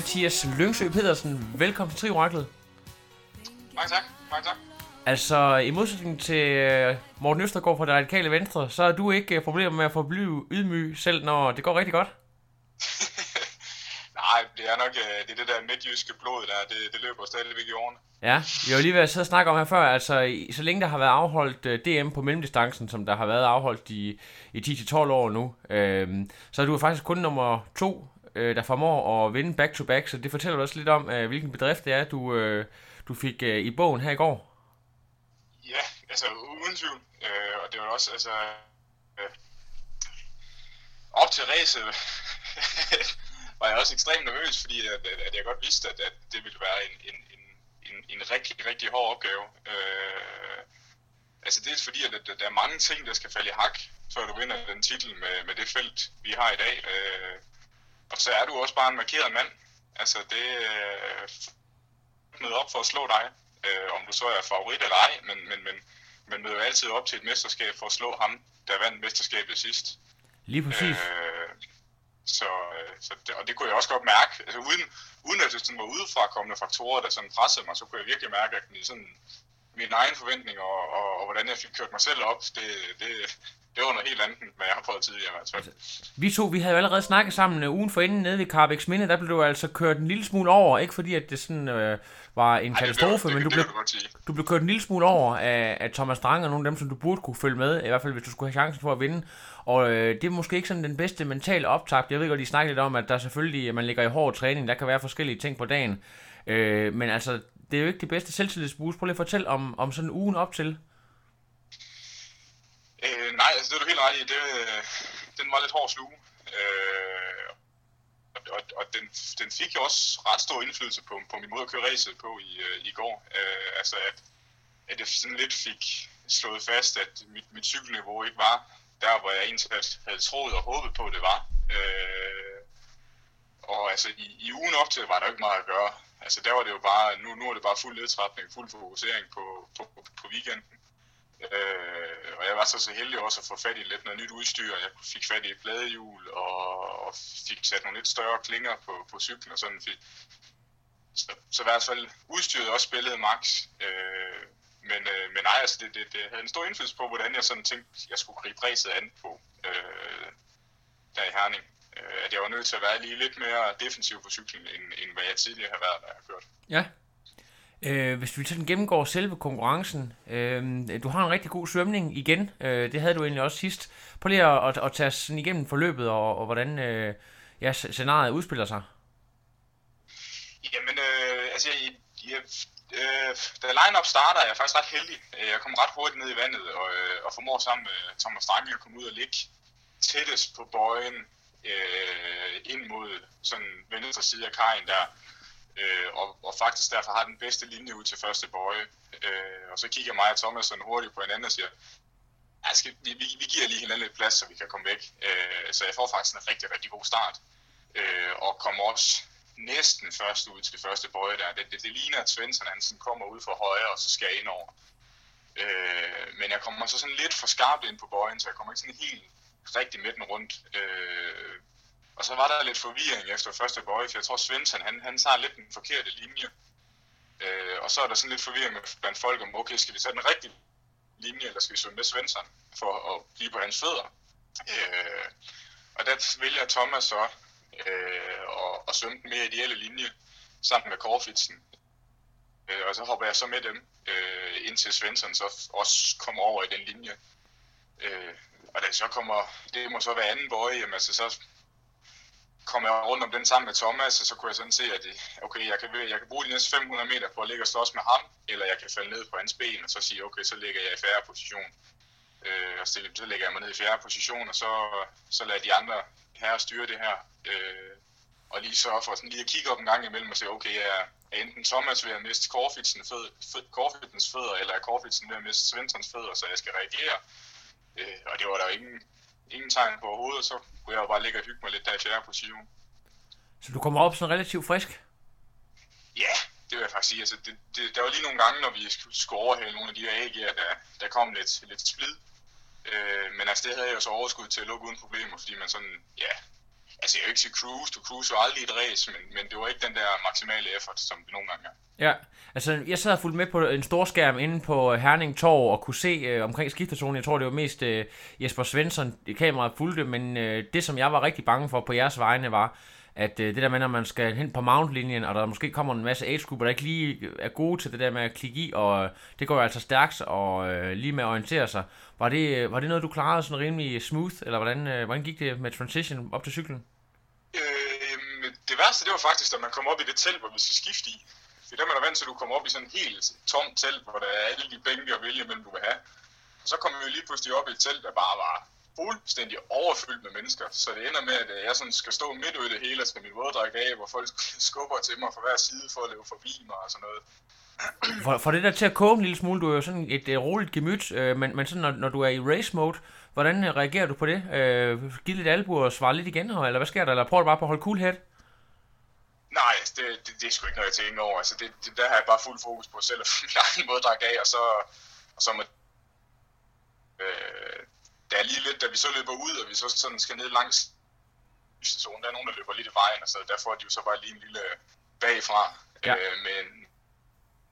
Mathias Lyngsø Pedersen, velkommen til Trioraklet. Mange tak, mange tak. Altså, i modsætning til øh, Morten Østergaard fra det radikale venstre, så har du ikke øh, problemer med at forblive ydmyg, selv når det går rigtig godt. Nej, det er nok øh, det, er det der midtjyske blod der, det, det løber stadigvæk i årene. Ja, vi har jo lige været sidde og snakke om her før, altså så længe der har været afholdt DM på mellemdistancen, som der har været afholdt i, i 10-12 år nu, øh, så er du faktisk kun nummer to, øh, der formår at vinde back-to-back, så det fortæller også lidt om, øh, hvilken bedrift det er, du, øh, du fik øh, i bogen her i går. Ja, altså uden tvivl. Øh, og det var også, altså... Øh, op til racet var jeg også ekstremt nervøs, fordi at, at, at jeg godt vidste, at, at det ville være en, en, en, en, en rigtig, rigtig hård opgave. Øh, altså dels fordi, at, at der er mange ting, der skal falde i hak, før du vinder den titel med, med det felt, vi har i dag. Øh, og så er du også bare en markeret mand. Altså det øh, møder op for at slå dig, øh, om du så er favorit eller ej, men, men, men, men møder altid op til et mesterskab for at slå ham, der vandt mesterskabet sidst. Lige præcis. Øh, så, øh, så det, og det kunne jeg også godt mærke, altså uden, uden at det sådan var udefra kommende faktorer, der sådan pressede mig, så kunne jeg virkelig mærke, at min, sådan, mine egne forventninger og, og, og, hvordan jeg fik kørt mig selv op, det, det, det var noget helt andet, end hvad jeg har prøvet tidligere fald. Vi to, vi havde jo allerede snakket sammen øh, ugen for inden nede ved Carbex Minde, der blev du altså kørt en lille smule over, ikke fordi at det sådan øh, var en Ej, det katastrofe, blev- men det, du det, blev, kan du sige. du blev kørt en lille smule over af, af Thomas Strang og nogle af dem, som du burde kunne følge med, i hvert fald hvis du skulle have chancen for at vinde. Og øh, det er måske ikke sådan den bedste mentale optakt. Jeg ved godt, I snakkede lidt om, at der selvfølgelig, at man ligger i hård træning, der kan være forskellige ting på dagen. Øh, men altså, det er jo ikke det bedste selvtillidsboost. Prøv lige at fortælle om, om sådan ugen op til. Øh, nej, altså det er du helt ret i. Det, øh, den var lidt hård at sluge. Øh, og og, den, den fik jo også ret stor indflydelse på, på min måde at køre racet på i, øh, i går. Øh, altså at, at jeg sådan lidt fik slået fast, at mit, mit cykelniveau ikke var der, hvor jeg egentlig havde troet og håbet på, det var. Øh, og altså i, i ugen op til var der ikke meget at gøre. Altså der var det jo bare, nu, nu er det bare fuld nedtrapning, fuld fokusering på, på, på, weekenden. Øh, og jeg var så så heldig også at få fat i lidt noget nyt udstyr. Jeg fik fat i et bladehjul og, og fik sat nogle lidt større klinger på, på cyklen og sådan. Fik, så, så i hvert fald udstyret også spillede max. Øh, men, øh, men nej, altså det, det, det havde en stor indflydelse på, hvordan jeg sådan tænkte, jeg skulle gribe ræset an på øh, der i Herning. Øh, at jeg var nødt til at være lige lidt mere defensiv på cyklen, end, end hvad jeg tidligere har været, når jeg har kørt. Ja. Øh, hvis vi sådan gennemgår selve konkurrencen, øh, du har en rigtig god svømning igen, øh, det havde du egentlig også sidst. Prøv lige at, at, at tage sådan igennem forløbet, og, og hvordan øh, ja, scenariet udspiller sig. Jamen, øh, altså, jeg, jeg, øh, da line-up starter, er jeg faktisk ret heldig. Øh, Jeg kom ret hurtigt ned i vandet, og, øh, og formår sammen med Thomas Strange at komme ud og ligge tættest på bøjen øh, ind mod sådan venstre side af kajen der. Øh, og, og faktisk derfor har den bedste linje ud til første bøje. Øh, og så kigger mig og Thomas sådan hurtigt på hinanden og siger, "Ja, skal, vi, vi, vi giver lige hinanden lidt plads, så vi kan komme væk. Øh, så jeg får faktisk en rigtig, rigtig god start. Øh, og kommer også næsten først ud til første bøje der. Det, det, det ligner, at Svensson han sådan kommer ud for højre, og så skal jeg ind over. Øh, men jeg kommer så sådan lidt for skarpt ind på bøjen, så jeg kommer ikke sådan helt rigtig midten rundt. Øh, og så var der lidt forvirring efter første bøje, for jeg tror Svensson, han, han tager lidt den forkerte linje. Øh, og så er der sådan lidt forvirring med- blandt folk om, okay, skal vi tage den rigtige linje, eller skal vi svømme med Svensson for at blive på hans fødder? Øh, og der vælger Thomas så øh, og, og svømme den mere ideelle linje sammen med Korfitsen. Øh, og så hopper jeg så med dem, øh, indtil Svensson så også kommer over i den linje. Øh, og da jeg så kommer, det må så være anden bøje, jamen altså så kom jeg rundt om den sammen med Thomas, og så kunne jeg sådan se, at okay, jeg kan, jeg kan bruge de næste 500 meter på at ligge og slås med ham, eller jeg kan falde ned på hans ben, og så sige, okay, så ligger jeg i færre position. Øh, og så, så lægger jeg mig ned i fjerde position, og så, så lader de andre herrer styre det her. Øh, og lige sørge for sådan lige at kigge op en gang imellem og se, okay, er, er enten Thomas ved at miste Korfitsens fød, fød, Korfitsens fødder, eller er Korfitsen ved at miste Svenssons fødder, så jeg skal reagere. Øh, og det var der ingen, ingen tegn på overhovedet, så kunne jeg jo bare ligge og hygge mig lidt der i fjerde position. Så du kommer op sådan relativt frisk? Ja, det vil jeg faktisk sige. Altså, det, det, der var lige nogle gange, når vi skulle overhale nogle af de her AG'er, der, der kom lidt, lidt splid. Øh, men altså, det havde jeg jo så overskud til at lukke uden problemer, fordi man sådan, ja, altså jeg vil ikke sige cruise, du cruise jo aldrig et race, men, men det var ikke den der maksimale effort, som det nogle gange er. Ja, altså jeg sad og fulgte med på en stor skærm inde på øh, Herning Torv og kunne se øh, omkring skiftezonen. Jeg tror, det var mest øh, Jesper Svensson, i kameraet fulgte, men øh, det, som jeg var rigtig bange for på jeres vegne, var, at øh, det der med, når man skal hen på mountlinjen, og der måske kommer en masse age der ikke lige øh, er gode til det der med at klikke i, og øh, det går jo altså stærkt og øh, lige med at orientere sig. Var det, øh, var det noget, du klarede sådan rimelig smooth, eller hvordan, øh, hvordan gik det med transition op til cyklen? Øh, det værste, det var faktisk, da man kom op i det telt, hvor vi skal skifte i. For der er vant til, at du kommer op i sådan en helt tomt telt, hvor der er alle de bænke og vælge mellem, du vil have. Og så kommer vi lige pludselig op i et telt, der bare var fuldstændig overfyldt med mennesker. Så det ender med, at øh, jeg sådan skal stå midt ud i det hele og skal min våddræk af, hvor folk skubber til mig fra hver side for at leve forbi mig og sådan noget. For, for det der til at koge en lille smule, du er jo sådan et, et roligt gemyt, øh, men, men sådan, når, når du er i race mode, hvordan øh, reagerer du på det? Øh, giv lidt albu og svare lidt igen, eller hvad sker der? Eller prøver du bare på at holde cool head? Nej, det, det, det er sgu ikke noget, jeg tænker over. Altså, det, det, der har jeg bare fuld fokus på selv at få min egen våddræk af, og så, og så må, øh, der er lige lidt, da vi så løber ud, og vi så sådan skal ned langs zonen, der er nogen, der løber lidt i vejen, og så der får de jo så bare lige en lille bagfra Ja. øh, med en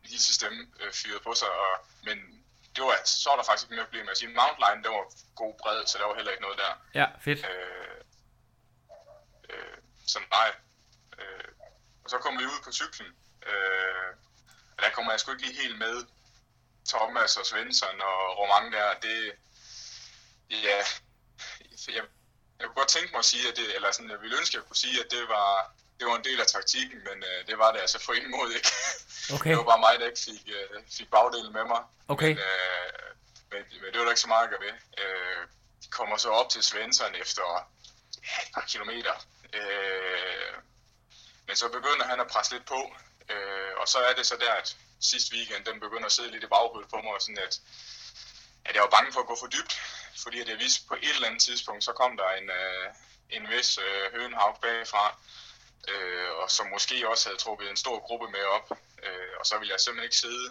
lille stemme øh, fyret på sig, og, men det var, så var der faktisk ikke mere problem med at sige, Mount Line, der var god bred, så der var heller ikke noget der. Ja, fedt. Øh, øh, så nej. Øh, og så kommer vi ud på cyklen. Øh, og der kommer jeg sgu ikke lige helt med. Thomas og Svensson og Roman der, det... Ja, jeg, jeg kunne godt tænke mig at sige, at det, eller sådan, jeg ville ønske, at jeg kunne sige, at det var, det var en del af taktikken, men øh, det var det altså for ingen måde ikke. Okay. Det var bare mig, der ikke fik, øh, fik bagdelen med mig. Okay. Men, øh, men, men det var der ikke så meget at gøre ved. Øh, de kommer så op til Svensson efter ja, et par kilometer. Øh, men så begynder han at presse lidt på. Øh, og så er det så der, at sidste weekend, den begynder at sidde lidt i baghovedet på mig, sådan at, at jeg var bange for at gå for dybt. Fordi at jeg vidste på et eller andet tidspunkt, så kom der en, øh, en vis øh, hønhavg bagfra, øh, og som måske også havde trukket en stor gruppe med op. Øh, og så ville jeg simpelthen ikke sidde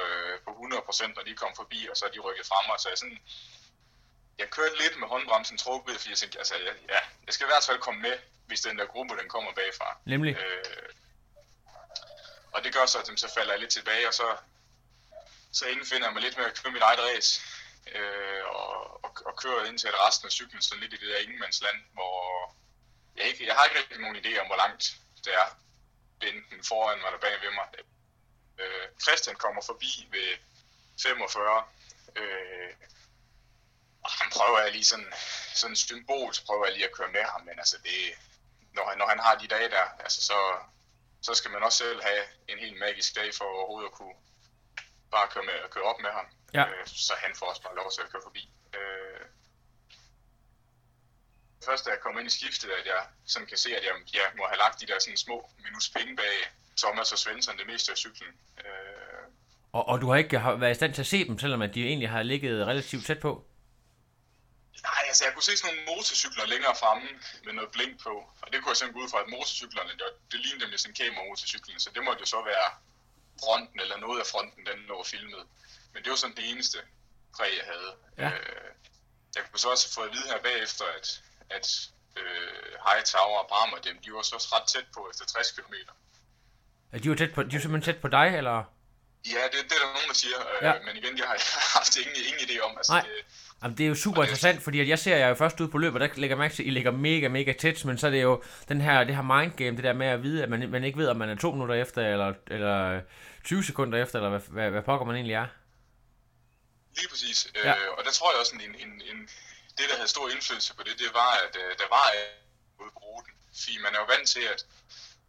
øh, på 100% når de kom forbi, og så de rykket frem mig. Så jeg, sådan, jeg kørte lidt med håndbremsen trukket, fordi jeg tænkte, altså, jeg, ja, jeg skal i hvert fald komme med, hvis den der gruppe, den kommer bagfra. Nemlig. Øh, og det gør så, at så falder jeg lidt tilbage, og så, så indfinder jeg mig lidt med at køre mit eget race. Øh, og, og, og køre ind til at resten af cyklen sådan lidt i det der ingenmandsland, hvor jeg, ikke, jeg har ikke rigtig nogen idé om, hvor langt det er. Enten foran mig eller bag ved mig. Øh, Christian kommer forbi ved 45. Øh, og han prøver jeg lige sådan, sådan symbolsk prøver jeg lige at køre med ham, men altså det, når han, når han har de dage der, altså så, så skal man også selv have en helt magisk dag for overhovedet at kunne bare køre, med, køre op med ham. Ja. Øh, så han får også bare lov til at køre forbi. Øh, først da jeg kommer ind i skiftet, at jeg sådan kan se, at jeg, jeg må have lagt de der sådan små minus penge bag Thomas og Svensson det meste af cyklen. Øh, Og, og du har ikke været i stand til at se dem, selvom at de egentlig har ligget relativt tæt på? Nej, altså jeg kunne se sådan nogle motorcykler længere fremme med noget blink på. Og det kunne jeg simpelthen gå ud fra, at motorcyklerne, det, det lignede nemlig sådan kamera motorcyklen, så det måtte jo så være fronten eller noget af fronten, den lå filmet. Men det var sådan det eneste præg, jeg havde. Ja. Øh, jeg kunne så også få at vide her bagefter, at, at øh, Hightower og Brammer, dem, de var så også ret tæt på efter 60 km. Er de jo tæt på, de jo simpelthen tæt på dig, eller? Ja, det, det er der nogen, der siger, øh, Ja. men igen, jeg har haft ingen, ingen idé om. Altså, Nej. det, Jamen, det er jo super interessant, fordi at jeg ser jer jo først ud på løbet, og der lægger mærke til, at I ligger mega, mega tæt, men så er det jo den her, det her mindgame, det der med at vide, at man, man ikke ved, om man er to minutter efter, eller, eller 20 sekunder efter, eller hvad, hvad, hvad pokker man egentlig er. Lige præcis. Ja. Øh, og der tror jeg også, en, en, en, det, der havde stor indflydelse på det, det var, at øh, der var ude på ruten. Fordi man er jo vant til, at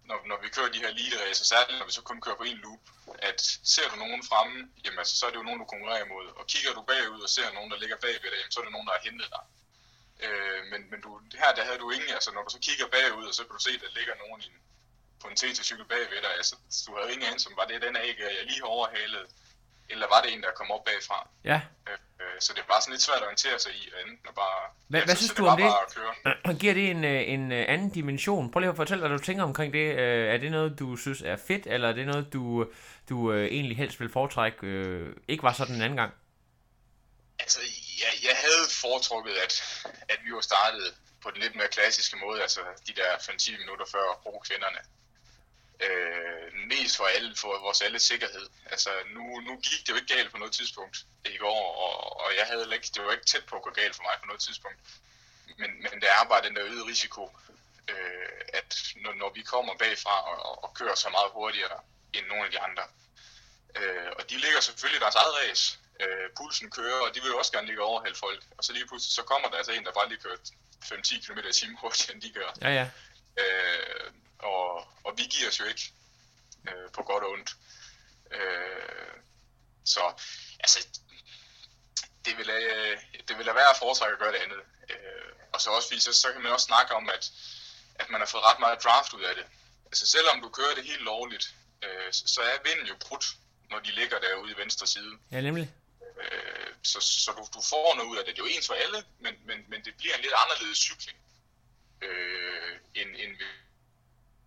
når, når vi kører de her elite racer, særligt når vi så kun kører på en loop, at ser du nogen fremme, jamen altså, så er det jo nogen, du konkurrerer imod. Og kigger du bagud og ser nogen, der ligger bagved dig, jamen, så er det nogen, der har hentet dig. Øh, men, men du, her der havde du ingen, altså når du så kigger bagud, og så kan du se, at der ligger nogen i en, på en TT-cykel bagved dig, altså du havde ingen anelse om, var det den æg, jeg lige har overhalet, eller var det en, der kom op bagfra. Ja. Øh, øh, så det er bare sådan lidt svært at orientere sig i, enten at bare... Hvad- ja, hvad synes du var om det? Bare. Giver det en, øh, en øh, anden dimension? Prøv lige at fortælle, hvad du tænker omkring det. Er det noget, du synes er fedt, eller er det noget, du, du egentlig helst vil foretrække øh, ikke var sådan en anden gang? Altså, jeg, jeg havde foretrukket, at, at vi var startet på den lidt mere klassiske måde, altså de der 5-10 minutter før kvinderne. Øh, mest for alle, for vores alles sikkerhed. Altså, nu, nu gik det jo ikke galt på noget tidspunkt i går, og, og jeg havde ikke, det var ikke tæt på at gå galt for mig på noget tidspunkt. Men, men der er bare den der øgede risiko, øh, at når, når vi kommer bagfra og, og, og kører så meget hurtigere end nogle af de andre, Øh, og de ligger selvfølgelig i deres eget race. Øh, pulsen kører, og de vil jo også gerne ligge overhælde folk. Og så lige pludselig, så kommer der altså en, der bare lige kører 5-10 km i timen hurtigere, end de gør. Ja, ja. Øh, og, og vi giver os jo ikke øh, på godt og ondt. Øh, så altså, det vil, øh, det vil da være at foretrække at gøre det andet. Øh, og så også fordi, så, så kan man også snakke om, at, at man har fået ret meget draft ud af det. Altså selvom du kører det helt lovligt, øh, så, så er vinden jo brudt, når de ligger derude i venstre side. Ja, nemlig. Øh, så så du, du får noget ud af det. Det er jo ens for alle, men, men, men det bliver en lidt anderledes cykling, øh, end, end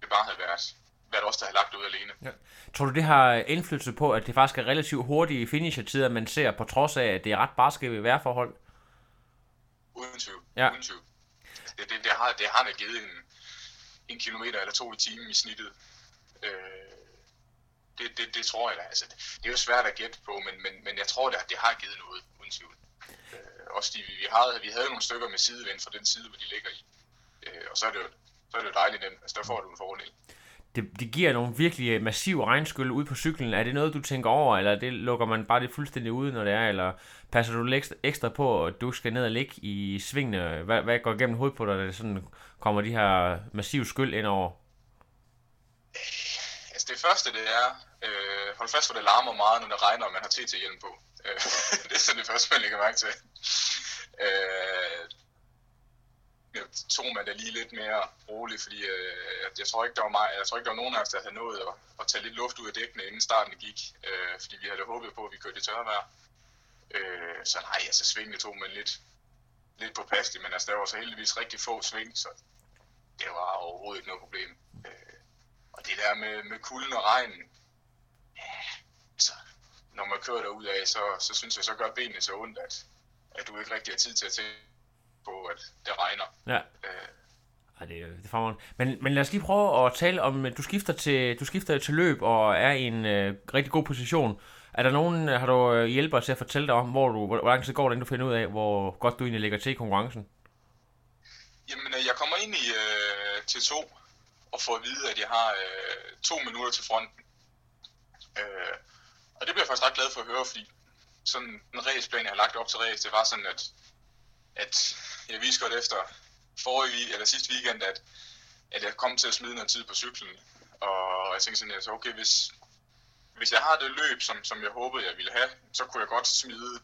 vi bare havde været, været os, der har lagt ud alene. Ja. Tror du, det har indflydelse på, at det faktisk er relativt hurtige finisher-tider, man ser, på trods af, at det er ret barske ved vejrforhold? Uden tvivl. Ja. Uden tvivl. Det, det, det, har, det har da givet en, en kilometer eller to i timen i snittet. Øh, det, det, det tror jeg da. Altså, det, det er jo svært at gætte på, men, men, men jeg tror da, at det har givet noget, uden tvivl. Øh, også vi, vi, havde, vi havde nogle stykker med sidevind fra den side, hvor de ligger i. Øh, og så er det jo, så er det jo dejligt nemt. Altså, der får du en fordel. Det, det giver nogle virkelig massive regnskyld ud på cyklen. Er det noget, du tænker over, eller det lukker man bare det fuldstændig ud, når det er? Eller passer du ekstra- ekstra på, at du skal ned og ligge i svingene? Hvad, hvad går igennem hovedet på dig, da det sådan kommer de her massive skyld ind over? Altså det første, det er, øh, hold fast, hvor det larmer meget, når det regner, og man har TT-hjelm på. Øh, det er sådan det første, man lægger mærke til. Øh, tog man det lige lidt mere roligt, fordi øh, jeg- tror ikke, der var mig, jeg tror ikke, der var nogen af os, der havde nået at, at tage lidt luft ud af dækkene, inden starten gik, øh, fordi vi havde håbet på, at vi kørte i tørvejr. Øh, så nej, altså svingene tog man lidt, lidt på plastik, men altså, der var så heldigvis rigtig få sving, så det var overhovedet ikke noget problem. Øh, og det der med, med kulden og regnen, ja, altså, når man kører derud af, så, så synes jeg, så gør benene så ondt, at, at du ikke rigtig har tid til at tænke på, at det regner. Ja. Øh, Ej, det, det er fremragende. Men, men lad os lige prøve at tale om, du skifter til, du skifter til løb og er i en øh, rigtig god position. Er der nogen, øh, har du øh, hjælper til at fortælle dig om, hvor, du, hvor, hvor lang tid går det, inden du finder ud af, hvor godt du egentlig ligger til i konkurrencen? Jamen, øh, jeg kommer ind i øh, T2 og får at vide, at jeg har øh, to minutter til fronten. Øh, og det bliver jeg faktisk ret glad for at høre, fordi sådan en raceplan, jeg har lagt op til race, det var sådan, at, at jeg viste godt efter forrige eller sidste weekend, at, at jeg kom til at smide noget tid på cyklen. Og jeg tænkte sådan, at okay, hvis, hvis jeg har det løb, som, som jeg håbede, jeg ville have, så kunne jeg godt smide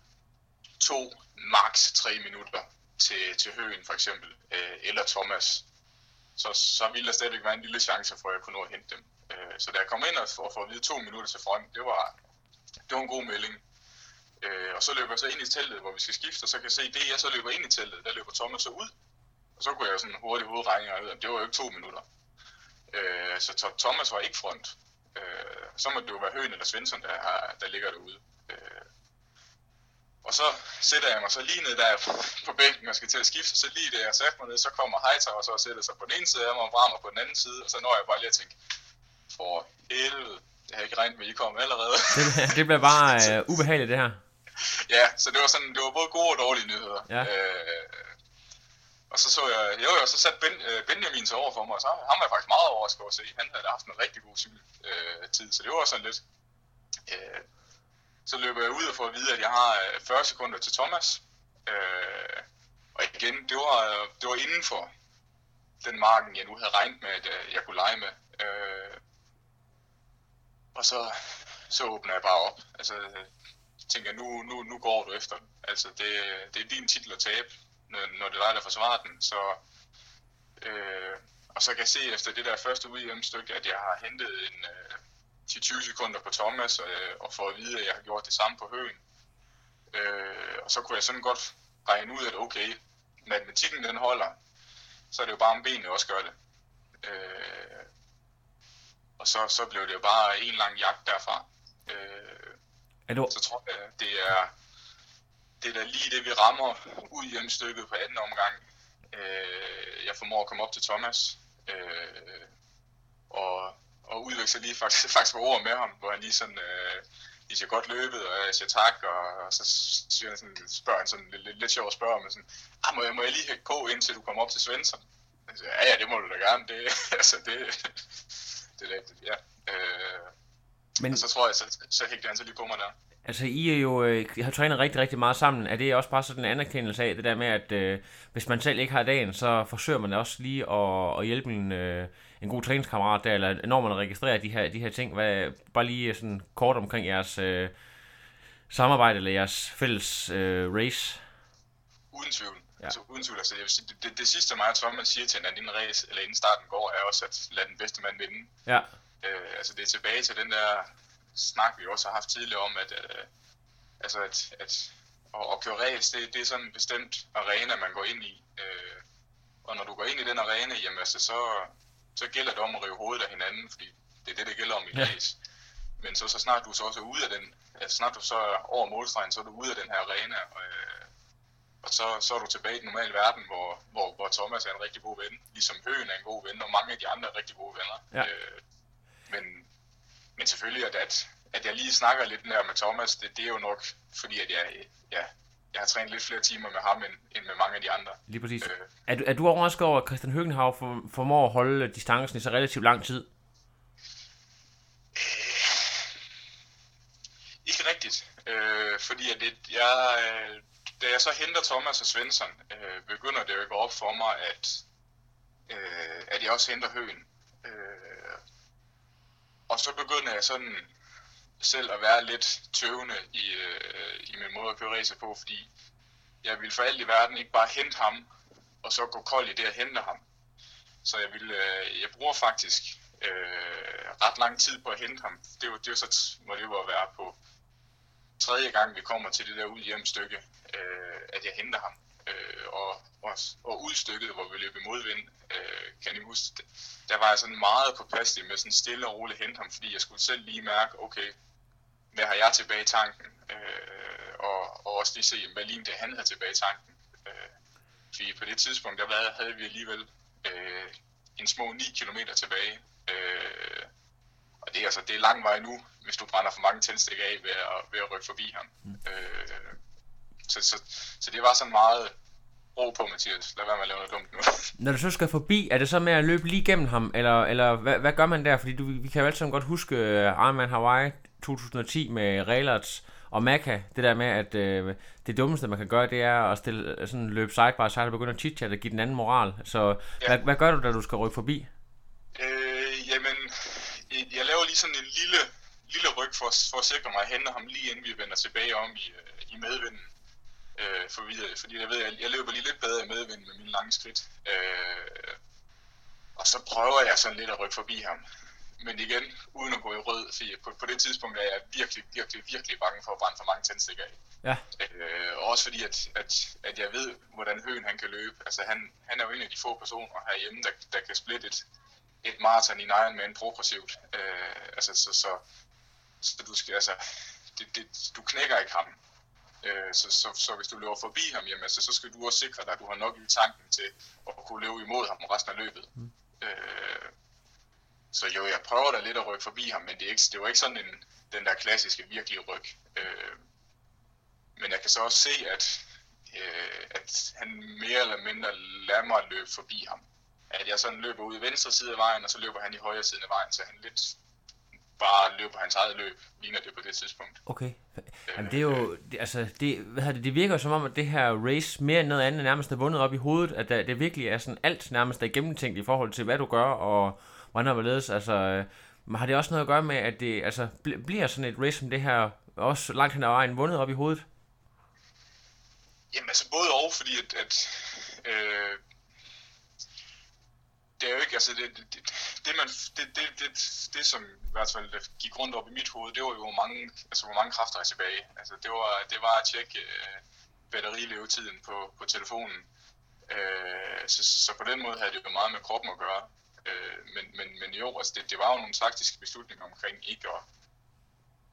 to, max tre minutter til, til Høen for eksempel, øh, eller Thomas. Så, så ville der stadigvæk være en lille chance for, at jeg kunne nå at hente dem. Øh, så da jeg kom ind og får, få at vide to minutter til front, det var, det var en god melding. Øh, og så løber jeg så ind i teltet, hvor vi skal skifte, og så kan jeg se, det jeg så løber ind i teltet, der løber Thomas så ud. Og så kunne jeg sådan hurtigt hovedregninger ud, at det var jo ikke to minutter. Øh, så Tho- Thomas var ikke front. Øh, så må det jo være Høen eller Svensson, der, har- der ligger derude. Øh, og så sætter jeg mig så lige ned der på bænken og skal til at skifte, så lige da jeg satte mig ned, så kommer Heiter og så sætter sig på den ene side af mig og Brammer på den anden side, og så når jeg bare lige at tænke, for helvede, det har jeg ikke regnet med, I kom allerede. Det, det bliver bare øh, ubehageligt, det her. Ja, så det var sådan, det var både gode og dårlige nyheder. Ja. Øh, og så så jeg, jo jo, så satte ben, øh, Benjamin sig over for mig, og så ham var jeg faktisk meget overrasket over at se. Han havde haft en rigtig god cykel øh, tid, så det var sådan lidt. Øh, så løber jeg ud og får at vide, at jeg har øh, 40 sekunder til Thomas. Øh, og igen, det var, det var inden for den marken, jeg nu havde regnet med, at øh, jeg kunne lege med. Øh, og så, så åbner jeg bare op. Altså, tænker, nu, nu, nu går du efter. den. Altså, det, det er din titel at tabe, når, når det er dig, der forsvarer den. Så, øh, og så kan jeg se efter det der første udhjemmestykke, at jeg har hentet en øh, 10-20 sekunder på Thomas, øh, og for at vide, at jeg har gjort det samme på høen. Øh, og så kunne jeg sådan godt regne ud, at okay, matematikken den holder, så er det jo bare om benene også gør det. Øh, og så, så blev det jo bare en lang jagt derfra. Øh, er du, så tror jeg, det er, det er da lige det, vi rammer ud i stykket på anden omgang. Øh, jeg formår at komme op til Thomas, øh, og, og udveksle lige faktisk, faktisk ord med ham, hvor han lige sådan, øh, I siger godt løbet, og jeg siger tak, og, og så siger han sådan, spørger han sådan lidt, lidt, lidt sjovt spørger, men sådan, ah, må, jeg, må jeg lige hække på, indtil du kommer op til Svensson? Jeg siger, ja, ja, det må du da gerne, det, altså, det, det er det ja. Øh, men og så tror jeg, så, så hægte han så lige på mig der. altså, I er jo, øh, har trænet rigtig, rigtig meget sammen. Er det også bare sådan en anerkendelse af det der med, at øh, hvis man selv ikke har dagen, så forsøger man også lige at, at hjælpe en, øh, en god træningskammerat der, eller når man registrerer de her, de her ting, hvad, bare lige sådan kort omkring jeres øh, samarbejde eller jeres fælles øh, race. Uden tvivl. Ja. Altså, uden tvivl. Altså, jeg vil sige, det, det, det, sidste mig og Thomas siger til hinanden inden, race, eller inden starten går, er også at lade den bedste mand vinde. Ja, Øh, altså det er tilbage til den der snak, vi også har haft tidligere om, at, øh, altså at, at at, at køre race, det, det er sådan en bestemt arena, man går ind i. Øh, og når du går ind i den arena, jamen altså, så, så gælder det om at rive hovedet af hinanden, fordi det er det, det gælder om i Ja. race. Men så, så snart du så også er ude af den, altså snart du så er over målstregen, så er du ude af den her arena, øh, og så, så er du tilbage i den normale verden, hvor, hvor, hvor Thomas er en rigtig god ven, ligesom Høen er en god ven, og mange af de andre er rigtig gode venner. Ja. Øh, men, men selvfølgelig, at, at, at jeg lige snakker lidt mere med Thomas, det, det er jo nok, fordi at jeg, ja, jeg har trænet lidt flere timer med ham, end, end med mange af de andre. lige præcis. Øh, Er du, er du overrasket over, at Christian Høgenhav for, formår at holde distancen i så relativt lang tid? Ikke rigtigt, øh, fordi at det, jeg, øh, da jeg så henter Thomas og Svensson, øh, begynder det jo at gå op for mig, at, øh, at jeg også henter Høen. Øh, og så begynder jeg sådan selv at være lidt tøvende i, øh, i min måde at køre racer på, fordi jeg ville for alt i verden ikke bare hente ham, og så gå kold i det at hente ham. Så jeg ville, øh, jeg bruger faktisk øh, ret lang tid på at hente ham. Det var, det var så, må det jo være på tredje gang, vi kommer til det der ud hjem stykke, øh, at jeg henter ham. Øh, og, og, og udstykket, hvor vi løb i modvind, øh, kan I huske, der var jeg sådan meget påpasselig med sådan stille og roligt hente ham, fordi jeg skulle selv lige mærke, okay, hvad har jeg tilbage i tanken? Øh, og, og også lige se, hvad lignede det, han havde tilbage i tanken. Øh, fordi på det tidspunkt, der var- havde vi alligevel øh, en små 9 km tilbage. Øh, og det er, altså, det er lang vej nu, hvis du brænder for mange tændstik af ved at, ved at rykke forbi ham. Mm. Øh, så, så, så det var sådan meget ro på, Mathias. Lad være med at lave noget dumt nu. Når du så skal forbi, er det så med at løbe lige gennem ham, eller, eller hvad, hvad gør man der? Fordi du, vi kan jo altid sådan godt huske uh, Ironman Hawaii 2010 med Raylards og Maka. Det der med, at uh, det dummeste, man kan gøre, det er at stille, øh, sådan løbe side by side og begynde at chit og give den anden moral. Så Ja. hvad, hvad gør du, da du skal rykke forbi? Øh, jamen, jeg- laver lige sådan en lille, lille ryg for, for at sikre mig at hente ham lige inden vi vender tilbage om i, øh, i medvinden. Øh, for vi, fordi jeg ved, jeg, jeg løber lige lidt bedre i medvinden med mine lange skridt. Øh, og så prøver jeg sådan lidt at rykke forbi ham. Men igen, uden at gå i rød, fordi på, på det tidspunkt er jeg virkelig, virkelig, virkelig bange for at brænde for mange tændstikker af. Ja, Øh, og også fordi, at, at, at jeg ved, hvordan Høen han kan løbe. Altså, han, han er jo en af de få personer herhjemme, der, der kan splitte et, et maraton i en Ironman progressivt. Øh, altså, så, så, så du skal, altså, det, det, du knækker ikke ham. Øh, så, så, så, hvis du løber forbi ham, jamen, altså, så skal du også sikre dig, at du har nok i tanken til at kunne løbe imod ham resten af løbet. Mm. Øh, så jo, jeg prøver da lidt at rykke forbi ham, men det er, ikke, det jo ikke sådan en, den der klassiske virkelige ryg. Øh, men jeg kan så også se, at, øh, at han mere eller mindre lader mig løbe forbi ham. At jeg sådan løber ud i venstre side af vejen, og så løber han i højre side af vejen, så han lidt bare løbe på hans eget løb, ligner det på det tidspunkt. Okay. Jamen, det er jo, det, altså, det, hvad hedder det, det virker som om, at det her race mere end noget andet nærmest er vundet op i hovedet, at der, det virkelig er sådan alt nærmest er gennemtænkt i forhold til, hvad du gør, og hvordan og hvorledes, altså, øh, men har det også noget at gøre med, at det altså, bl- bliver sådan et race som det her, også langt hen ad vejen vundet op i hovedet? Jamen altså både og, fordi at, at øh, det er jo ikke, altså det, det, det, det, man, det, det, det, det, som i hvert fald gik rundt op i mit hoved, det var jo hvor mange, altså hvor mange kræfter er tilbage. Altså det var, det var at tjekke øh, batterilevetiden på, på telefonen. Øh, så, så på den måde havde det jo meget med kroppen at gøre. Øh, men, men, men jo, altså det, det var jo nogle taktiske beslutninger omkring ikke at,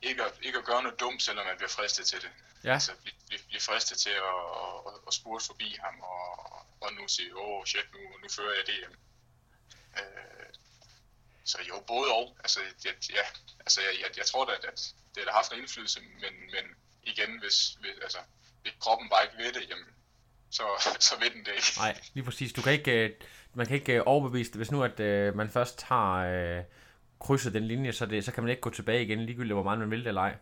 ikke at, ikke at gøre noget dumt, selvom man bliver fristet til det. Ja. Altså blive, blive, blive fristet til at, at, at spurte forbi ham og, og nu sige, åh oh, shit, nu, nu fører jeg DM. Øh, så jo, både og. Altså, jeg, ja, altså jeg, jeg, jeg tror da, at det har haft en indflydelse, men, men igen, hvis, hvis, altså, hvis kroppen bare ikke ved det, jamen, så, så ved den det ikke. Nej, lige præcis. Du kan ikke, øh, man kan ikke øh, overbevise det. Hvis nu, at øh, man først har øh, krydset den linje, så, det, så kan man ikke gå tilbage igen, ligegyldigt hvor meget man vil det eller ej.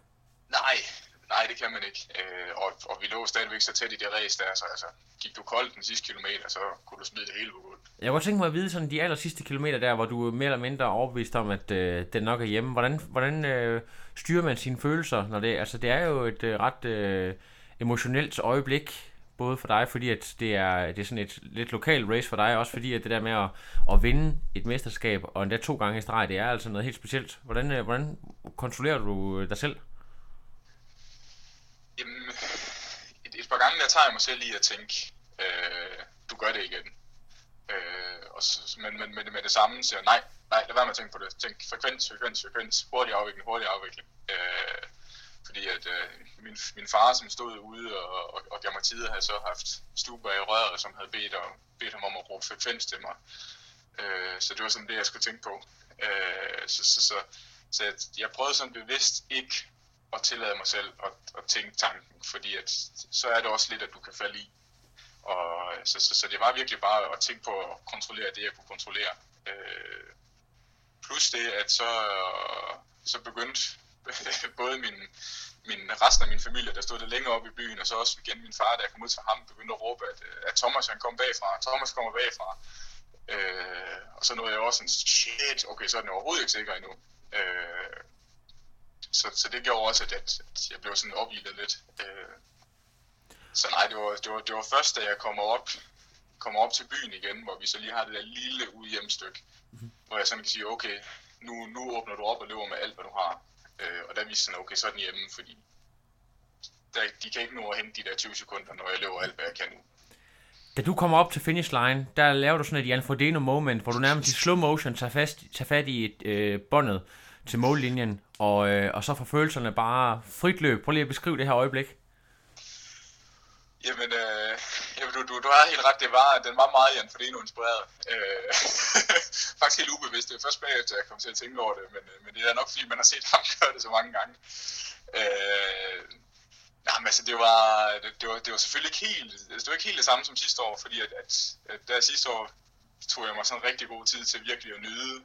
Nej, det kan man ikke. Øh, og, og vi lå stadigvæk så tæt i det race der, så altså, gik du koldt den sidste kilometer, så kunne du smide det hele på gulvet. Jeg kunne tænke mig at vide sådan de aller sidste kilometer der, hvor du er mere eller mindre overbevist om, at øh, den nok er hjemme. Hvordan, hvordan øh, styrer man sine følelser? Når det, altså, det er jo et øh, ret øh, emotionelt øjeblik, både for dig, fordi at det er, det er sådan et lidt lokalt race for dig, også fordi at det der med at, at vinde et mesterskab, og endda to gange i streg, det er altså noget helt specielt. Hvordan, øh, hvordan kontrollerer du dig selv? Jamen, et, par gange der tager jeg mig selv i at tænke, øh, du gør det igen. Øh, og så, men, men med, med det samme siger nej, nej, lad være med at tænke på det. Tænk frekvens, frekvens, frekvens, hurtig afvikling, hurtig afvikling. Øh, fordi at øh, min, min far, som stod ude og, og, og gav mig tid, havde så haft stuber i røret, som havde bedt, og, bedt ham om at råbe frekvens til mig. Øh, så det var sådan det, jeg skulle tænke på. Øh, så, så, så, så jeg, jeg prøvede sådan bevidst ikke at tillade mig selv at, at tænke tanken, fordi at, så er det også lidt, at du kan falde i. Og, øh, så, så, så det var virkelig bare at tænke på at kontrollere det, jeg kunne kontrollere. Øh, plus det, at så, så begyndte både min, min, resten af min familie, der stod lidt længere oppe i byen, og så også igen min far, da jeg kom ud til ham, begyndte at råbe, at, øh, at Thomas han kom bagfra, Thomas kommer bagfra. Øh, og så nåede jeg også sådan, shit, okay, så er den overhovedet ikke sikker endnu. Øh, så, så det gjorde også, at, at jeg blev sådan opgivet lidt. Øh, så nej, det var, det, var, det var først, da jeg kommer op, kommer op til byen igen, hvor vi så lige har det der lille udhjemstykke, mm-hmm. hvor jeg sådan kan sige, okay, nu, nu åbner du op og løber med alt, hvad du har. Øh, og der viste sådan, okay, så er den hjemme, fordi der, de kan ikke nå at hente de der 20 sekunder, når jeg løber alt, hvad jeg kan nu. Da du kommer op til finish line, der laver du sådan et Jan Frodeno moment, hvor du nærmest i slow motion tager, fast, tager fat i et øh, båndet til mållinjen, og, øh, og så får følelserne bare frit løb. Prøv lige at beskrive det her øjeblik. Jamen, øh, jamen du, du, du har helt ret, det var, den var meget Jan Frodeno inspireret. Øh, faktisk helt ubevidst, det er først bagefter, jeg kom til at tænke over det, men, øh, men det er nok fordi, man har set ham gøre det så mange gange. Øh, nej, men altså, det var, det, det, var, det var selvfølgelig ikke helt, altså, det var ikke helt det samme som sidste år, fordi at, at, at der sidste år tog jeg mig sådan rigtig god tid til virkelig at nyde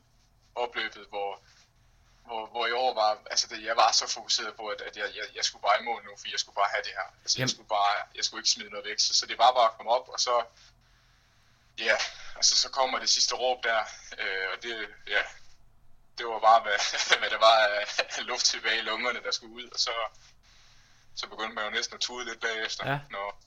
opløbet, hvor, hvor, hvor i år var, altså det, jeg var så fokuseret på, at, at jeg, jeg, jeg skulle bare i mål nu, for jeg skulle bare have det her. Altså jeg skulle bare, jeg skulle ikke smide noget væk, så, så det var bare at komme op, og så, ja, altså så kommer det sidste råb der, øh, og det, ja, det var bare, hvad, hvad der var af luft tilbage i lungerne, der skulle ud, og så, så begyndte man jo næsten at tude lidt bagefter, Ja. når,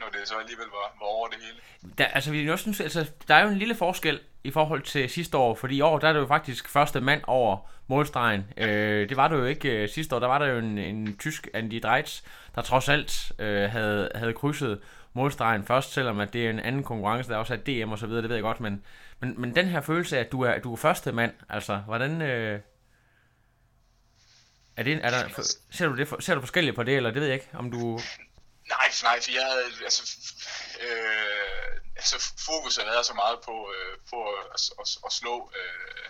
når det så alligevel var, var over det hele. Der, altså, vi også synes, altså, der er jo en lille forskel i forhold til sidste år, fordi i år, der er det jo faktisk første mand over målstregen. Øh, det var det jo ikke øh, sidste år, der var der jo en, en tysk Andy Dreitz, der trods alt øh, havde, havde krydset målstregen først, selvom at det er en anden konkurrence, der også er DM og så videre, det ved jeg godt, men, men, men den her følelse af, at du er, du er første mand, altså, hvordan... Øh, er det, er der, ser, du det, ser du forskelligt på det, eller det ved jeg ikke, om du... Nej, nej, for jeg havde, altså, øh, altså fokus har været så meget på, øh, på at, at, at slå øh,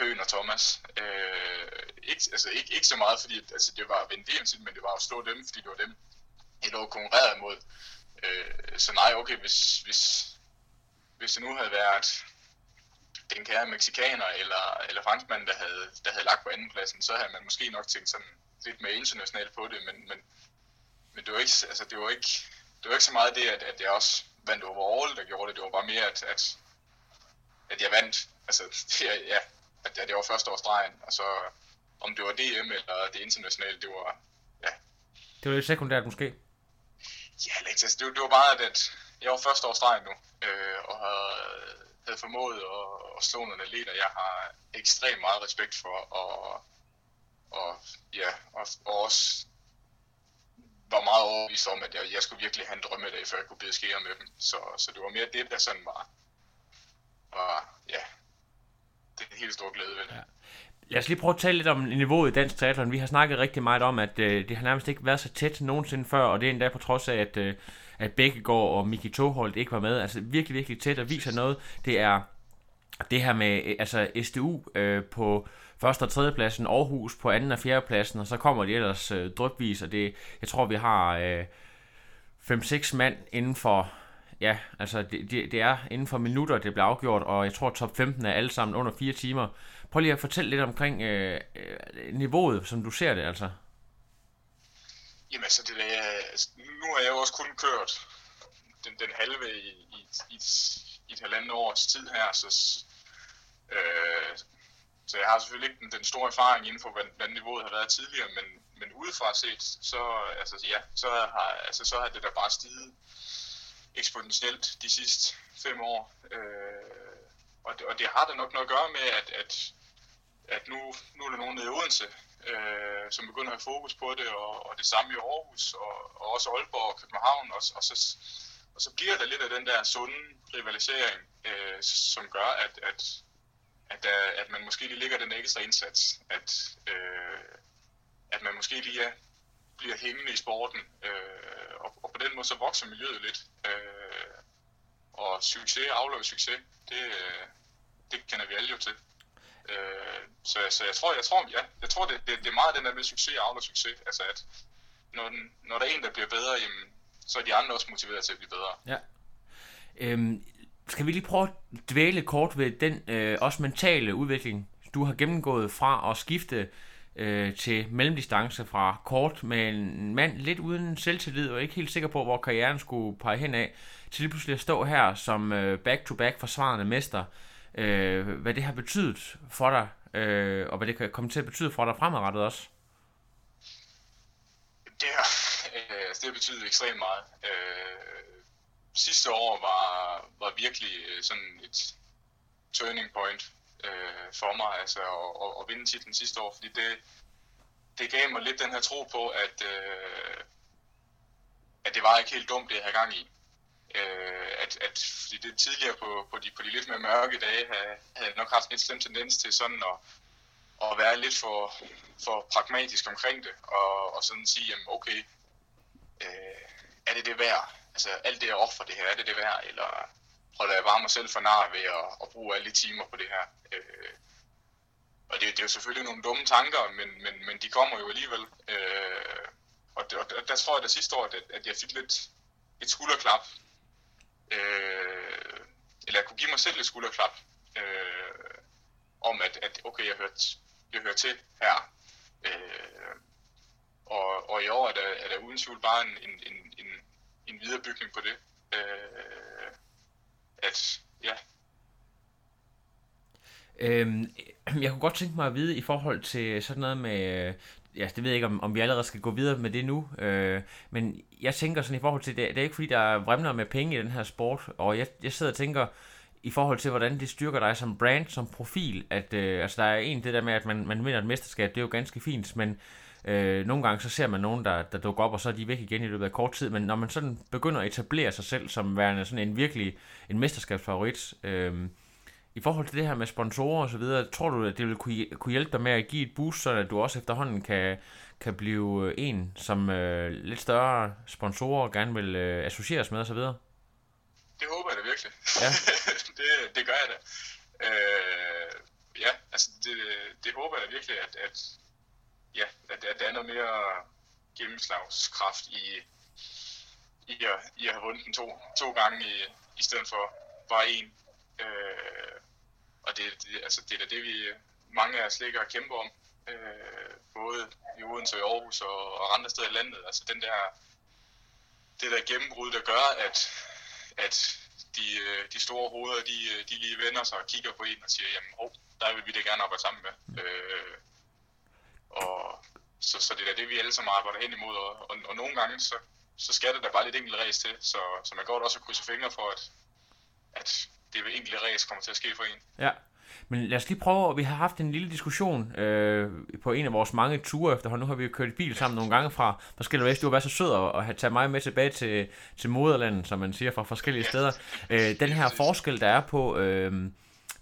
Høen og Thomas. Øh, ikke, altså, ikke, ikke så meget, fordi altså, det var at vinde VM men det var at slå dem, fordi det var dem, jeg lå konkurreret imod. Øh, så nej, okay, hvis, hvis, hvis det nu havde været den kære mexikaner eller, eller franskmand, der havde, der havde lagt på andenpladsen, så havde man måske nok tænkt sådan lidt mere internationalt på det, men, men, men det var ikke, altså det var ikke, det var ikke så meget det, at, at jeg også vandt overall, der gjorde det. Det var bare mere, at, at, at jeg vandt. Altså, det, ja, at, at det var første års stregen, og så om det var DM eller det internationale, det var, ja, Det var lidt sekundært måske. Ja, Alex, altså, det, var- det var bare, at, at jeg var første års streg nu, øh, og havde, havde formået at, at slå nogle atleter, jeg har ekstremt meget respekt for, og, og, ja, og, og også var meget overbevist om, at jeg, jeg skulle virkelig have en drømmedag, før jeg kunne bide skære med dem. Så, så det var mere det, der sådan var, var ja, det er en helt stor glæde ved det. Ja. Lad os lige prøve at tale lidt om niveauet i dansk triathlon. Vi har snakket rigtig meget om, at øh, det har nærmest ikke været så tæt nogensinde før, og det er endda på trods af, at, øh, at Bækkegaard og Miki Toholt ikke var med. Altså virkelig, virkelig tæt og viser noget. Det er det her med øh, altså SDU øh, på første og tredje pladsen, Aarhus på anden og fjerde pladsen, og så kommer de ellers øh, drøbvis, og det, jeg tror, vi har øh, 5-6 mand inden for, ja, altså det, det, det er inden for minutter, det bliver afgjort, og jeg tror top 15 er alle sammen under 4 timer. Prøv lige at fortælle lidt omkring øh, øh, niveauet, som du ser det, altså. Jamen altså, det der, altså, nu har jeg jo også kun kørt den, den halve i, i, i, i et halvandet års tid her, så, øh, så jeg har selvfølgelig ikke den, den store erfaring inden for, hvordan, hvordan niveauet har været tidligere, men, men udefra set, så, altså, ja, så, har, altså, så har det da bare stiget eksponentielt de sidste fem år. Øh, og, det, og det har da nok noget at gøre med, at, at, at nu, nu er der nogen nede i Odense, øh, som begynder at have fokus på det, og, og det samme i Aarhus, og, og også Aalborg og København, og, og, så, og så bliver der lidt af den der sunde rivalisering, øh, som gør, at, at, at, der, at man måske lige ligger den ekstra indsats, at, øh, at man måske lige er, bliver hængende i sporten, øh, og, og på den måde så vokser miljøet lidt. Øh, og succes afløb succes, det, øh, det kender vi alle jo til. Øh, så, så jeg tror, jeg tror, ja, jeg tror det, det, det er meget den der med succes afløb succes. Altså at når, den, når der er en, der bliver bedre, jamen, så er de andre også motiveret til at blive bedre. Ja. Øhm, skal vi lige prøve at dvæle kort ved den øh, også mentale udvikling, du har gennemgået fra at skifte øh, til mellemdistance fra kort med en mand lidt uden selvtillid og ikke helt sikker på, hvor karrieren skulle pege hen af, til lige pludselig at stå her som øh, back-to-back forsvarende mester. Øh, hvad det har betydet for dig, øh, og hvad det kan komme til at betyde for dig fremadrettet også. Det har, øh, det har betydet ekstremt meget. Øh, sidste år var, var virkelig øh, sådan et turning point øh, for mig, altså at, at, at vinde titlen sidste år, fordi det, det gav mig lidt den her tro på, at, øh, at det var ikke helt dumt, det jeg havde gang i. Øh, at, at fordi det tidligere på, på, de, på de lidt mere mørke dage, havde, havde jeg nok haft en slem tendens til sådan at, at være lidt for, for pragmatisk omkring det, og, og sådan sige, jamen okay, øh, er det det værd? Altså alt det jeg offer det her, er det det værd? Eller holder jeg bare mig selv for nar ved at, at bruge alle de timer på det her? Øh, og det, det er jo selvfølgelig nogle dumme tanker, men, men, men de kommer jo alligevel. Øh, og, det, og der, der tror jeg da sidste år, at, at jeg fik lidt et skulderklap. Øh, eller jeg kunne give mig selv et skulderklap. Øh, om at, at okay, jeg hørte, jeg hører til her. Øh, og, og i år er der, er der uden tvivl bare en, en, en, en, viderebygning på det. Øh, at ja, Øhm, jeg kunne godt tænke mig at vide i forhold til sådan noget med, ja, det ved jeg ikke, om, om vi allerede skal gå videre med det nu, øh, men jeg tænker sådan i forhold til, det, det er ikke fordi, der er vrimler med penge i den her sport, og jeg, jeg sidder og tænker, i forhold til, hvordan det styrker dig som brand, som profil, at øh, altså, der er en det der med, at man, man vinder et mesterskab, det er jo ganske fint, men øh, nogle gange så ser man nogen, der, der dukker op, og så er de væk igen i løbet af kort tid, men når man sådan begynder at etablere sig selv som værende sådan en virkelig en mesterskabsfavorit, øh, i forhold til det her med sponsorer og så videre, tror du, at det vil kunne, kunne hjælpe dig med at give et boost, så du også efterhånden kan, kan blive en, som øh, lidt større sponsorer gerne vil øh, associeres med og så videre? det håber jeg da virkelig. Ja. det, det gør jeg da. Øh, ja, altså det, det håber jeg da virkelig, at, at, ja, at, at der er noget mere gennemslagskraft i, i, at, i at have vundet den to, to gange i, i stedet for bare en. Øh, og det, det, altså, det er da det, vi mange af os ligger og kæmper om. Øh, både i Odense og i Aarhus og, og andre steder i landet. Altså den der, det der gennembrud, der gør, at, at de, øh, de store hoveder, de, de lige vender sig og kigger på en og siger, jamen hov, der vil vi da gerne arbejde sammen med. Øh, og så, så det er det, vi alle sammen arbejder hen imod, og, og, og nogle gange, så, så skal det da bare lidt enkelt ræs til, så, så man går da også og krydser fingre for, at, at det ved enkelte ræs kommer til at ske for en. Ja. Men lad os lige prøve, vi har haft en lille diskussion øh, på en af vores mange ture efterhånden. Nu har vi jo kørt i bil sammen nogle gange fra forskellige rejser. Du har været så sød at, at have taget mig med tilbage til, til moderlandet, som man siger, fra forskellige steder. Øh, den her forskel, der er på øh,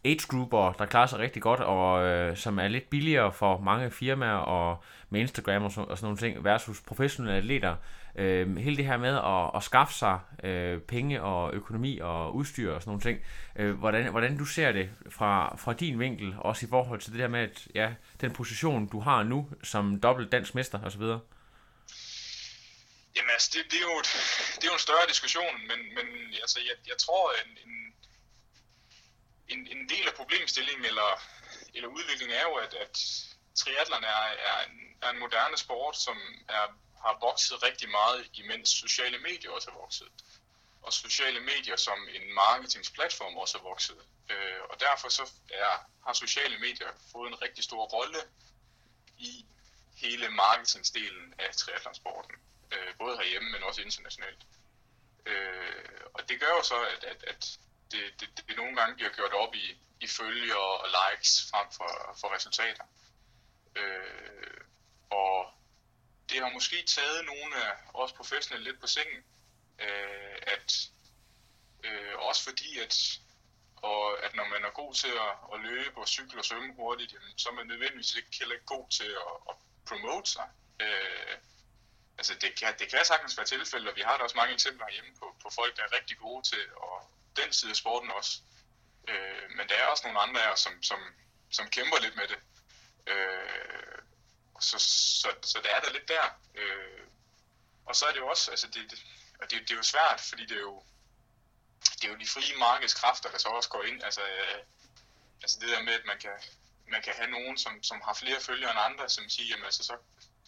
age-grupper, der klarer sig rigtig godt, og øh, som er lidt billigere for mange firmaer og med Instagram og, så, og sådan nogle ting, versus professionelle atleter. Øh, hele det her med at, at skaffe sig øh, penge og økonomi og udstyr og sådan nogle ting. Øh, hvordan, hvordan du ser det fra, fra din vinkel, også i forhold til det der med, at ja, den position, du har nu som dobbelt dansk mester osv.? Jamen altså, det, det, er jo et, det er jo en større diskussion, men, men altså, jeg, jeg tror, en, en, en, en del af problemstillingen eller, eller udviklingen er jo, at, at triatlerne er, er, en, er en moderne sport, som er, har vokset rigtig meget, imens sociale medier også er vokset. Og sociale medier som en marketingsplatform også er vokset. Øh, og derfor så er, har sociale medier fået en rigtig stor rolle i hele marketingsdelen af triathlonsporten. Øh, både herhjemme, men også internationalt. Øh, og det gør jo så, at, at, at det, det, det nogle gange bliver gjort op i, i følger og likes frem for, for resultater. Øh, og det har måske taget nogle af os professionelle lidt på sengen, øh, at øh, også fordi, at, og at når man er god til at, at løbe og cykle og svømme hurtigt, jamen, så er man nødvendigvis ikke heller ikke god til at, at promote sig. Øh, altså det kan, det kan sagtens være tilfælde, og vi har da også mange eksempler hjemme på, på folk, der er rigtig gode til at, den side af sporten også. Øh, men der er også nogle andre af som, som, som kæmper lidt med det. Øh, så, så, så der er der lidt der. Øh, og så er det jo også, altså det, det, og det, det er jo svært, fordi det er jo, det er jo de frie markedskræfter, der så også går ind. Altså, øh, altså det der med, at man kan, man kan have nogen, som, som har flere følgere end andre, som siger, jamen altså så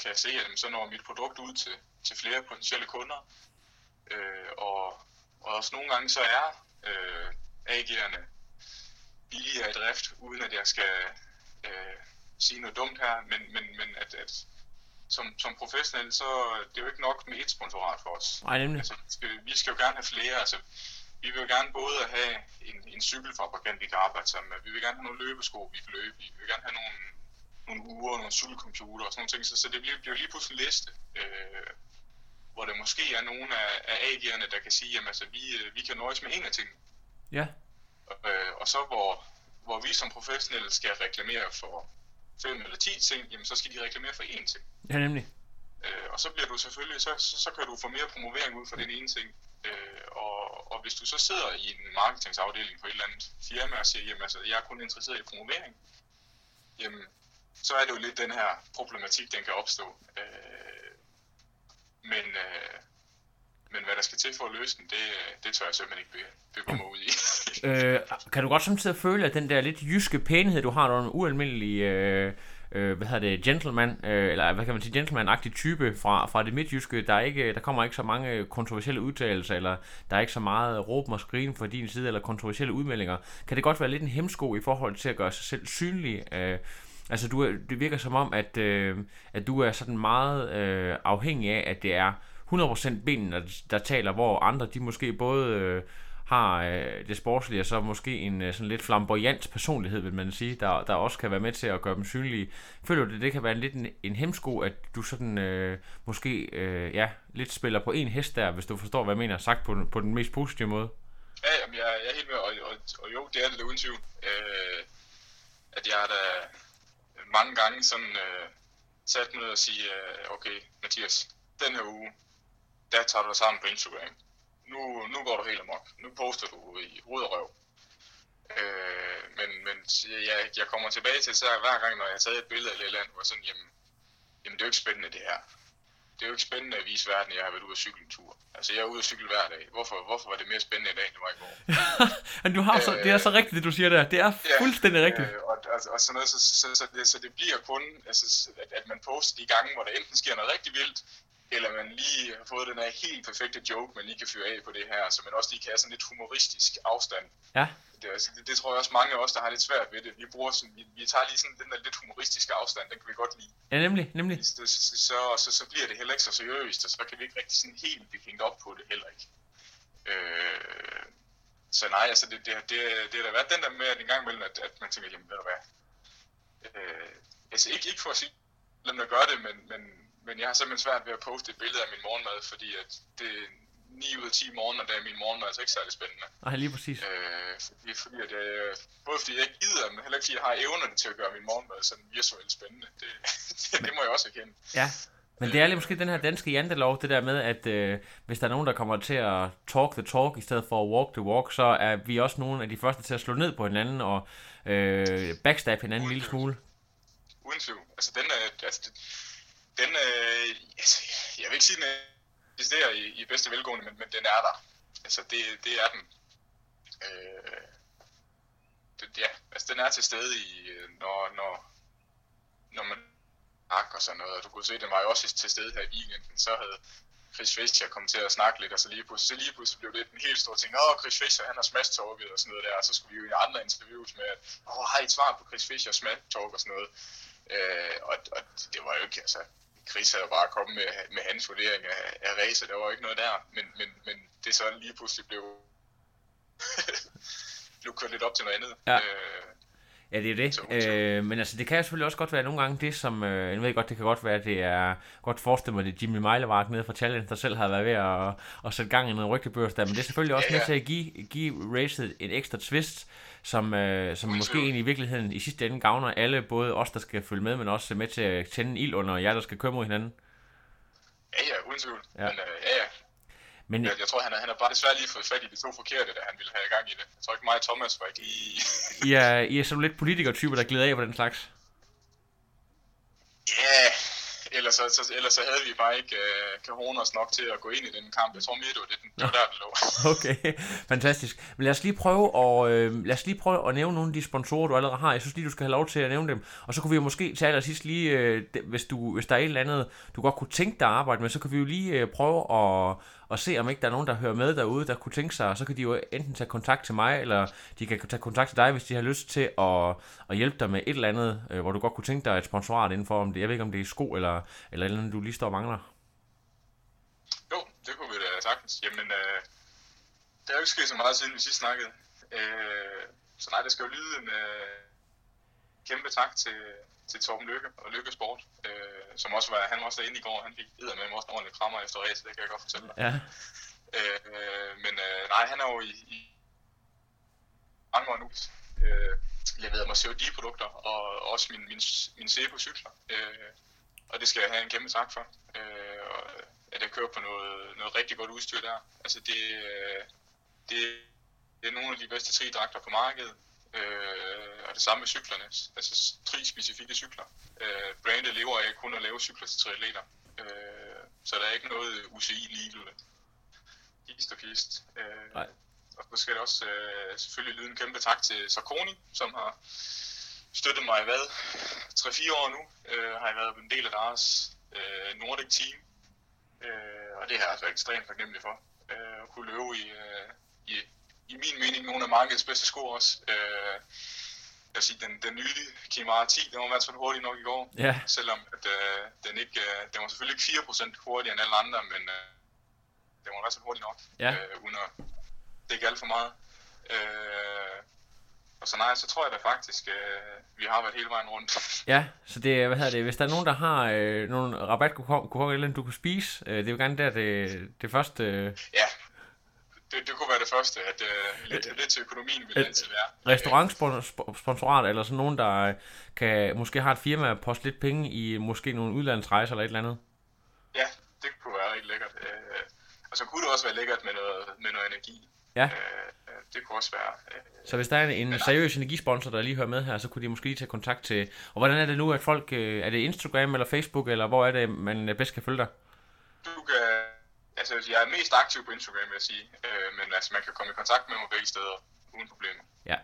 kan jeg se, at jamen, så når mit produkt ud til, til flere potentielle kunder. Øh, og, og også nogle gange så er øh, AG'erne billigere i drift, uden at jeg skal øh, sige noget dumt her, men, men, men at, at som, som professionel, så det er jo ikke nok med et sponsorat for os. Nej, nemlig. Altså, vi, skal, vi skal jo gerne have flere. Altså, vi vil jo gerne både have en, en cykelfabrikant, vi kan arbejde sammen med. Vi vil gerne have nogle løbesko, vi kan løbe i. Vi vil gerne have nogle, nogle uger, nogle cykelcomputer og sådan nogle ting. Så, så det bliver, bliver lige pludselig en liste, øh, hvor der måske er nogle af, af AG'erne, der kan sige, at altså, vi, øh, vi kan nøjes med en af tingene. Ja. Øh, og så hvor, hvor vi som professionelle skal reklamere for fem eller ti ting, jamen så skal de reklamere for én ting. Ja, nemlig. Øh, og så bliver du selvfølgelig, så, så, så kan du få mere promovering ud for den ene ting. Øh, og, og hvis du så sidder i en marketingsafdeling på et eller andet firma og siger, jamen altså, jeg er kun interesseret i promovering, jamen, så er det jo lidt den her problematik, den kan opstå. Øh, men, øh, men hvad der skal til for at løse den, det, øh, det tør jeg simpelthen ikke begå mig ud i. øh, kan du godt samtidig føle, at den der lidt jyske pænhed, du har, du er en ualmindelig... Øh øh, hvad hedder det, gentleman, øh, eller hvad kan man sige, gentleman-agtig type fra, fra det midtjyske. Der, er ikke, der kommer ikke så mange kontroversielle udtalelser, eller der er ikke så meget råb og skrigen fra din side, eller kontroversielle udmeldinger. Kan det godt være lidt en hemsko i forhold til at gøre sig selv synlig? Øh, altså, du, er, det virker som om, at, øh, at du er sådan meget øh, afhængig af, at det er 100% benene, der, der taler, hvor andre, de måske både... Øh, har øh, det sportslige, og så måske en øh, sådan lidt flamboyant personlighed, vil man sige, der, der også kan være med til at gøre dem synlige. Føler du det, det kan være en, lidt en, en hemsko, at du sådan øh, måske øh, ja, lidt spiller på en hest der, hvis du forstår, hvad jeg mener, sagt på, på den mest positive måde? Ja, jamen, jeg, jeg er helt med, og, og, og jo, det er det uden tvivl. Øh, at jeg er da mange gange sådan øh, sat ned og sige, øh, okay, Mathias, den her uge, der tager du dig sammen på Instagram nu, nu går du helt amok. Nu poster du i hoved og røv. Øh, men men jeg, jeg kommer tilbage til, så hver gang, når jeg har taget et billede eller et eller andet, hvor sådan, jamen, jamen det er jo ikke spændende det her det er jo ikke spændende at vise verden, at jeg har været ude at cykle en tur. Altså, jeg er ude at cykle hver dag. Hvorfor, hvorfor var det mere spændende i dag, end det var i går? Men du har så, det er så rigtigt, det du siger der. Det er fuldstændig rigtigt. Øh, og, og, og sådan noget, så, så, så, det, så det bliver kun, altså, at, at man poster de gange, hvor der enten sker noget rigtig vildt, eller man lige har fået den her helt perfekte joke, man lige kan fyre af på det her, så man også lige kan have sådan lidt humoristisk afstand. Ja, Det, altså, det, det tror jeg også mange af os, der har lidt svært ved det. Vi, bruger sådan, vi, vi tager lige sådan den der lidt humoristiske afstand, den kan vi godt lide. ja nemlig, nemlig. Så, så, så, så, så bliver det heller ikke så seriøst, og så kan vi ikke rigtig sådan helt blive hængt op på det heller ikke. Øh, så nej, altså det, det, det, det har da været den der med, at en gang imellem, at, at man tænker, jamen ved du hvad, øh, altså ikke, ikke for at sige, lad dem gøre det, men, men, men jeg har simpelthen svært ved at poste et billede af min morgenmad, fordi at det 9 ud af 10 morgener, der er min morgenmad altså ikke særlig spændende. Nej, lige præcis. Øh, fordi, fordi at, øh, både fordi jeg ikke gider, men heller ikke fordi jeg har evnerne til at gøre min morgenmad sådan visuelt spændende. Det, det, det må jeg også erkende. Ja, men det er lige måske den her danske jantelov, det der med, at øh, hvis der er nogen, der kommer til at talk the talk, i stedet for at walk the walk, så er vi også nogle af de første til at slå ned på hinanden og øh, backstab hinanden en lille smule. Uden tvivl. Altså den er, altså, den, den øh, altså, jeg vil ikke sige, den eksisterer i, i bedste velgående, men, men den er der. Altså det, det er den. Øh, det, ja, altså den er til stede i, øh, når, når, når man snakker og sådan noget. Og du kunne se, den var jo også til stede her i weekenden. Så havde Chris Fischer kommet til at snakke lidt, og så lige pludselig, så lige pludselig blev det en helt stor ting. Åh, Chris Fischer, han har smash talket og sådan noget der. Og så skulle vi jo i andre interviews med, at åh, har I et svar på Chris Fischer smash talk og sådan noget. Øh, og, og, det var jo ikke, altså, Chris havde bare kommet med, med hans vurdering af, af racer, der var ikke noget der. Men, men, men det så lige pludselig blev, blev kørt lidt op til noget andet. Ja. Øh, Ja, det er det. Øh, men altså, det kan selvfølgelig også godt være nogle gange det, som... Øh, jeg ved godt, det kan godt være, det er... Godt forestille mig, det er Jimmy Mejlevart nede fra Challenge, der selv har været ved at, at sætte gang i noget rygtebørs der. Men det er selvfølgelig også Ja, med ja. til at give, give racet en ekstra twist, som, øh, som måske egentlig i virkeligheden i sidste ende gavner alle, både os, der skal følge med, men også med til at tænde ild under jer, der skal køre mod hinanden. ja, ja, uden tvivl. Ja. Men øh, ja, ja, Men Jeg, jeg tror, han har, han har bare desværre lige fået fat i de to forkerte, da han ville have gang i det. Jeg tror ikke mig og Thomas var ikke lige... I er, I er sådan lidt politikertyper, der glider af på den slags. Ja, ellers, så, så, ellers så havde vi bare ikke øh, Cajonas nok til at gå ind i den kamp. Jeg tror mere, det var, det, det var der, det lå. Okay, fantastisk. Men lad os lige prøve at, øh, lad os lige prøve at nævne nogle af de sponsorer, du allerede har. Jeg synes lige, du skal have lov til at nævne dem. Og så kunne vi jo måske til allersidst lige, øh, hvis, du, hvis der er et eller andet, du godt kunne tænke dig at arbejde med, så kan vi jo lige øh, prøve at, og se, om ikke der er nogen, der hører med derude, der kunne tænke sig. Så kan de jo enten tage kontakt til mig, eller de kan tage kontakt til dig, hvis de har lyst til at, at hjælpe dig med et eller andet, øh, hvor du godt kunne tænke dig et sponsorat indenfor. Om det, jeg ved ikke, om det er sko, eller, eller et eller andet, du lige står og mangler. Jo, det kunne vi da sagtens. Jamen, øh, der er jo ikke sket så meget, siden vi sidst snakkede. Øh, så nej, det skal jo lyde en øh, kæmpe tak til, til Torben Lykke og Lykke Sport, øh, som også var, han var også derinde i går. Han fik med med også en ordentlig krammer efter ræset, det kan jeg godt fortælle dig. Ja, Øh, men øh, nej, han er jo i, i mange år nu øh, leveret mig COD-produkter og også min, min, min Sebo-cykler. Øh, og det skal jeg have en kæmpe tak for. Øh, og at jeg kører på noget, noget rigtig godt udstyr der. Altså det, øh, det, det er nogle af de bedste tridragter på markedet. Øh, og det samme med cyklerne. Altså tri-specifikke cykler. Øh, brandet lever af kun at lave cykler til triatleter. Øh, så der er ikke noget UCI lige Hist og pist. Øh, Nej. og så skal det også øh, selvfølgelig lyde en kæmpe tak til Sarkoni, som har støttet mig i hvad? 3-4 år nu. Øh, har jeg været en del af deres øh, Nordic team. Øh, og det har jeg altså ekstremt taknemmelig for. Øh, at kunne løbe i, øh, i, i min mening markedets bedste sko også. Øh, jeg sige, den, den nye Kimara 10, den var i hvert fald hurtig nok i går. ja. Selvom at, øh, den, ikke, øh, den var selvfølgelig ikke 4% hurtigere end alle andre, men øh, den var i hvert fald hurtig nok, Ja. øh, uden at dække alt for meget. Øh, og så nej, så tror jeg da faktisk, øh, vi har været hele vejen rundt. Ja, så det hvad hedder det, hvis der er nogen, der har øh, nogle rabatkuponer eller du kan spise, øh, det er jo gerne der, det, det første... Øh, ja, det, det kunne være det første, at øh, lidt, lidt til økonomien ville Et- altid være. restaurantsponsorat, eller sådan nogen, der øh, kan måske har et firma og poste lidt penge i måske nogle udlandsrejser eller et eller andet. Ja, det kunne være rigtig lækkert. Øh, og så kunne det også være lækkert med noget, med noget energi. Ja. Øh, øh, det kunne også være. Øh, Så hvis der er en, en seriøs energisponsor, der lige hører med her, så kunne de måske lige tage kontakt til... Og hvordan er det nu, at folk... Øh, er det Instagram eller Facebook, eller hvor er det, man øh, bedst kan følge dig? kan... Altså, jeg er mest aktiv på Instagram, vil jeg sige. Øh, men altså, man kan komme i kontakt med mig begge steder, uden problemer. Ja.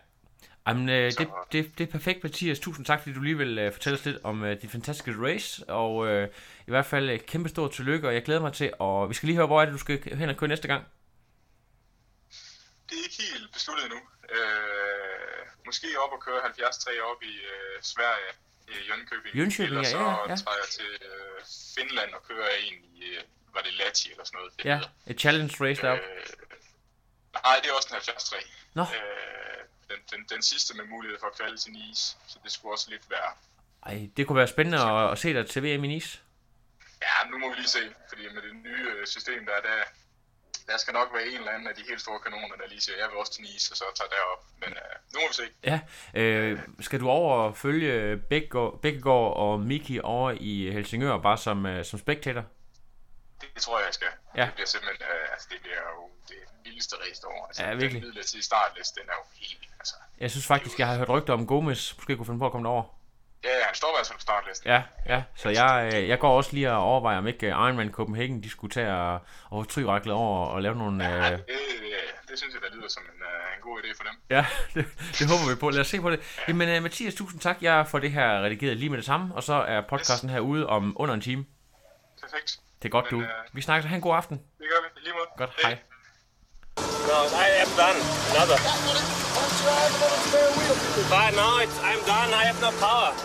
Jamen, øh, det, det, det er perfekt, Mathias. Tusind tak, fordi du lige vil øh, fortælle os lidt om øh, dit fantastiske race. Og øh, i hvert fald øh, kæmpe stort tillykke, og jeg glæder mig til. Og vi skal lige høre, hvor er det, du skal hen og køre næste gang? Det er ikke helt besluttet endnu. Øh, måske op og køre 73 op i øh, Sverige, i Jönköping. Jönköping, ja, så ja. tager jeg til øh, Finland og kører en i, øh, var det Lati eller sådan noget. Det Ja, hedder. et challenge race deroppe. Øh, nej, det er også en 73. Nå. Øh, den, den, den sidste med mulighed for at kvalde til Nice, så det skulle også lidt være... Ej, det kunne være spændende at, at se dig til VM i Nice. Ja, nu må vi lige se, fordi med det nye øh, system, der er der, der skal nok være en eller anden af de helt store kanoner, der lige siger, jeg vil også til Nice, og så tager derop. Men øh, nu må vi se. Ja, øh, skal du over og følge Bækgaard, Bækkegaard og Miki over i Helsingør, bare som, øh, som spectator? Det, tror jeg, jeg skal. Ja. Det bliver simpelthen, øh, altså det bliver jo det vildeste race derovre. Altså, Ja, virkelig. Den midlertidige startliste, den er jo helt, altså. Jeg synes faktisk, jeg har hørt rygter om Gomes, måske kunne finde på at komme derover. Ja, ja, han står i hvert fald på startlisten. Ja, ja, så jeg, øh, jeg går også lige og overvejer, om ikke øh, Ironman Copenhagen, de skulle tage og, og tryraklet over og lave nogle... Ja, Øh, det, det, det synes jeg, der lyder som en, øh, en god idé for dem. ja, det, det håber vi på. Lad os se på det. Jamen, øh, Mathias, tusind tak. Jeg får det her redigeret lige med det samme, og så er podcasten her ude om under en time. Perfekt. Det er godt, Men, du. øh, Vi snakker så. Ha' en god aften. Det gør vi. Lige måde. Godt, hej. No, I am done. Another. But no, it's, I'm done. I have no power.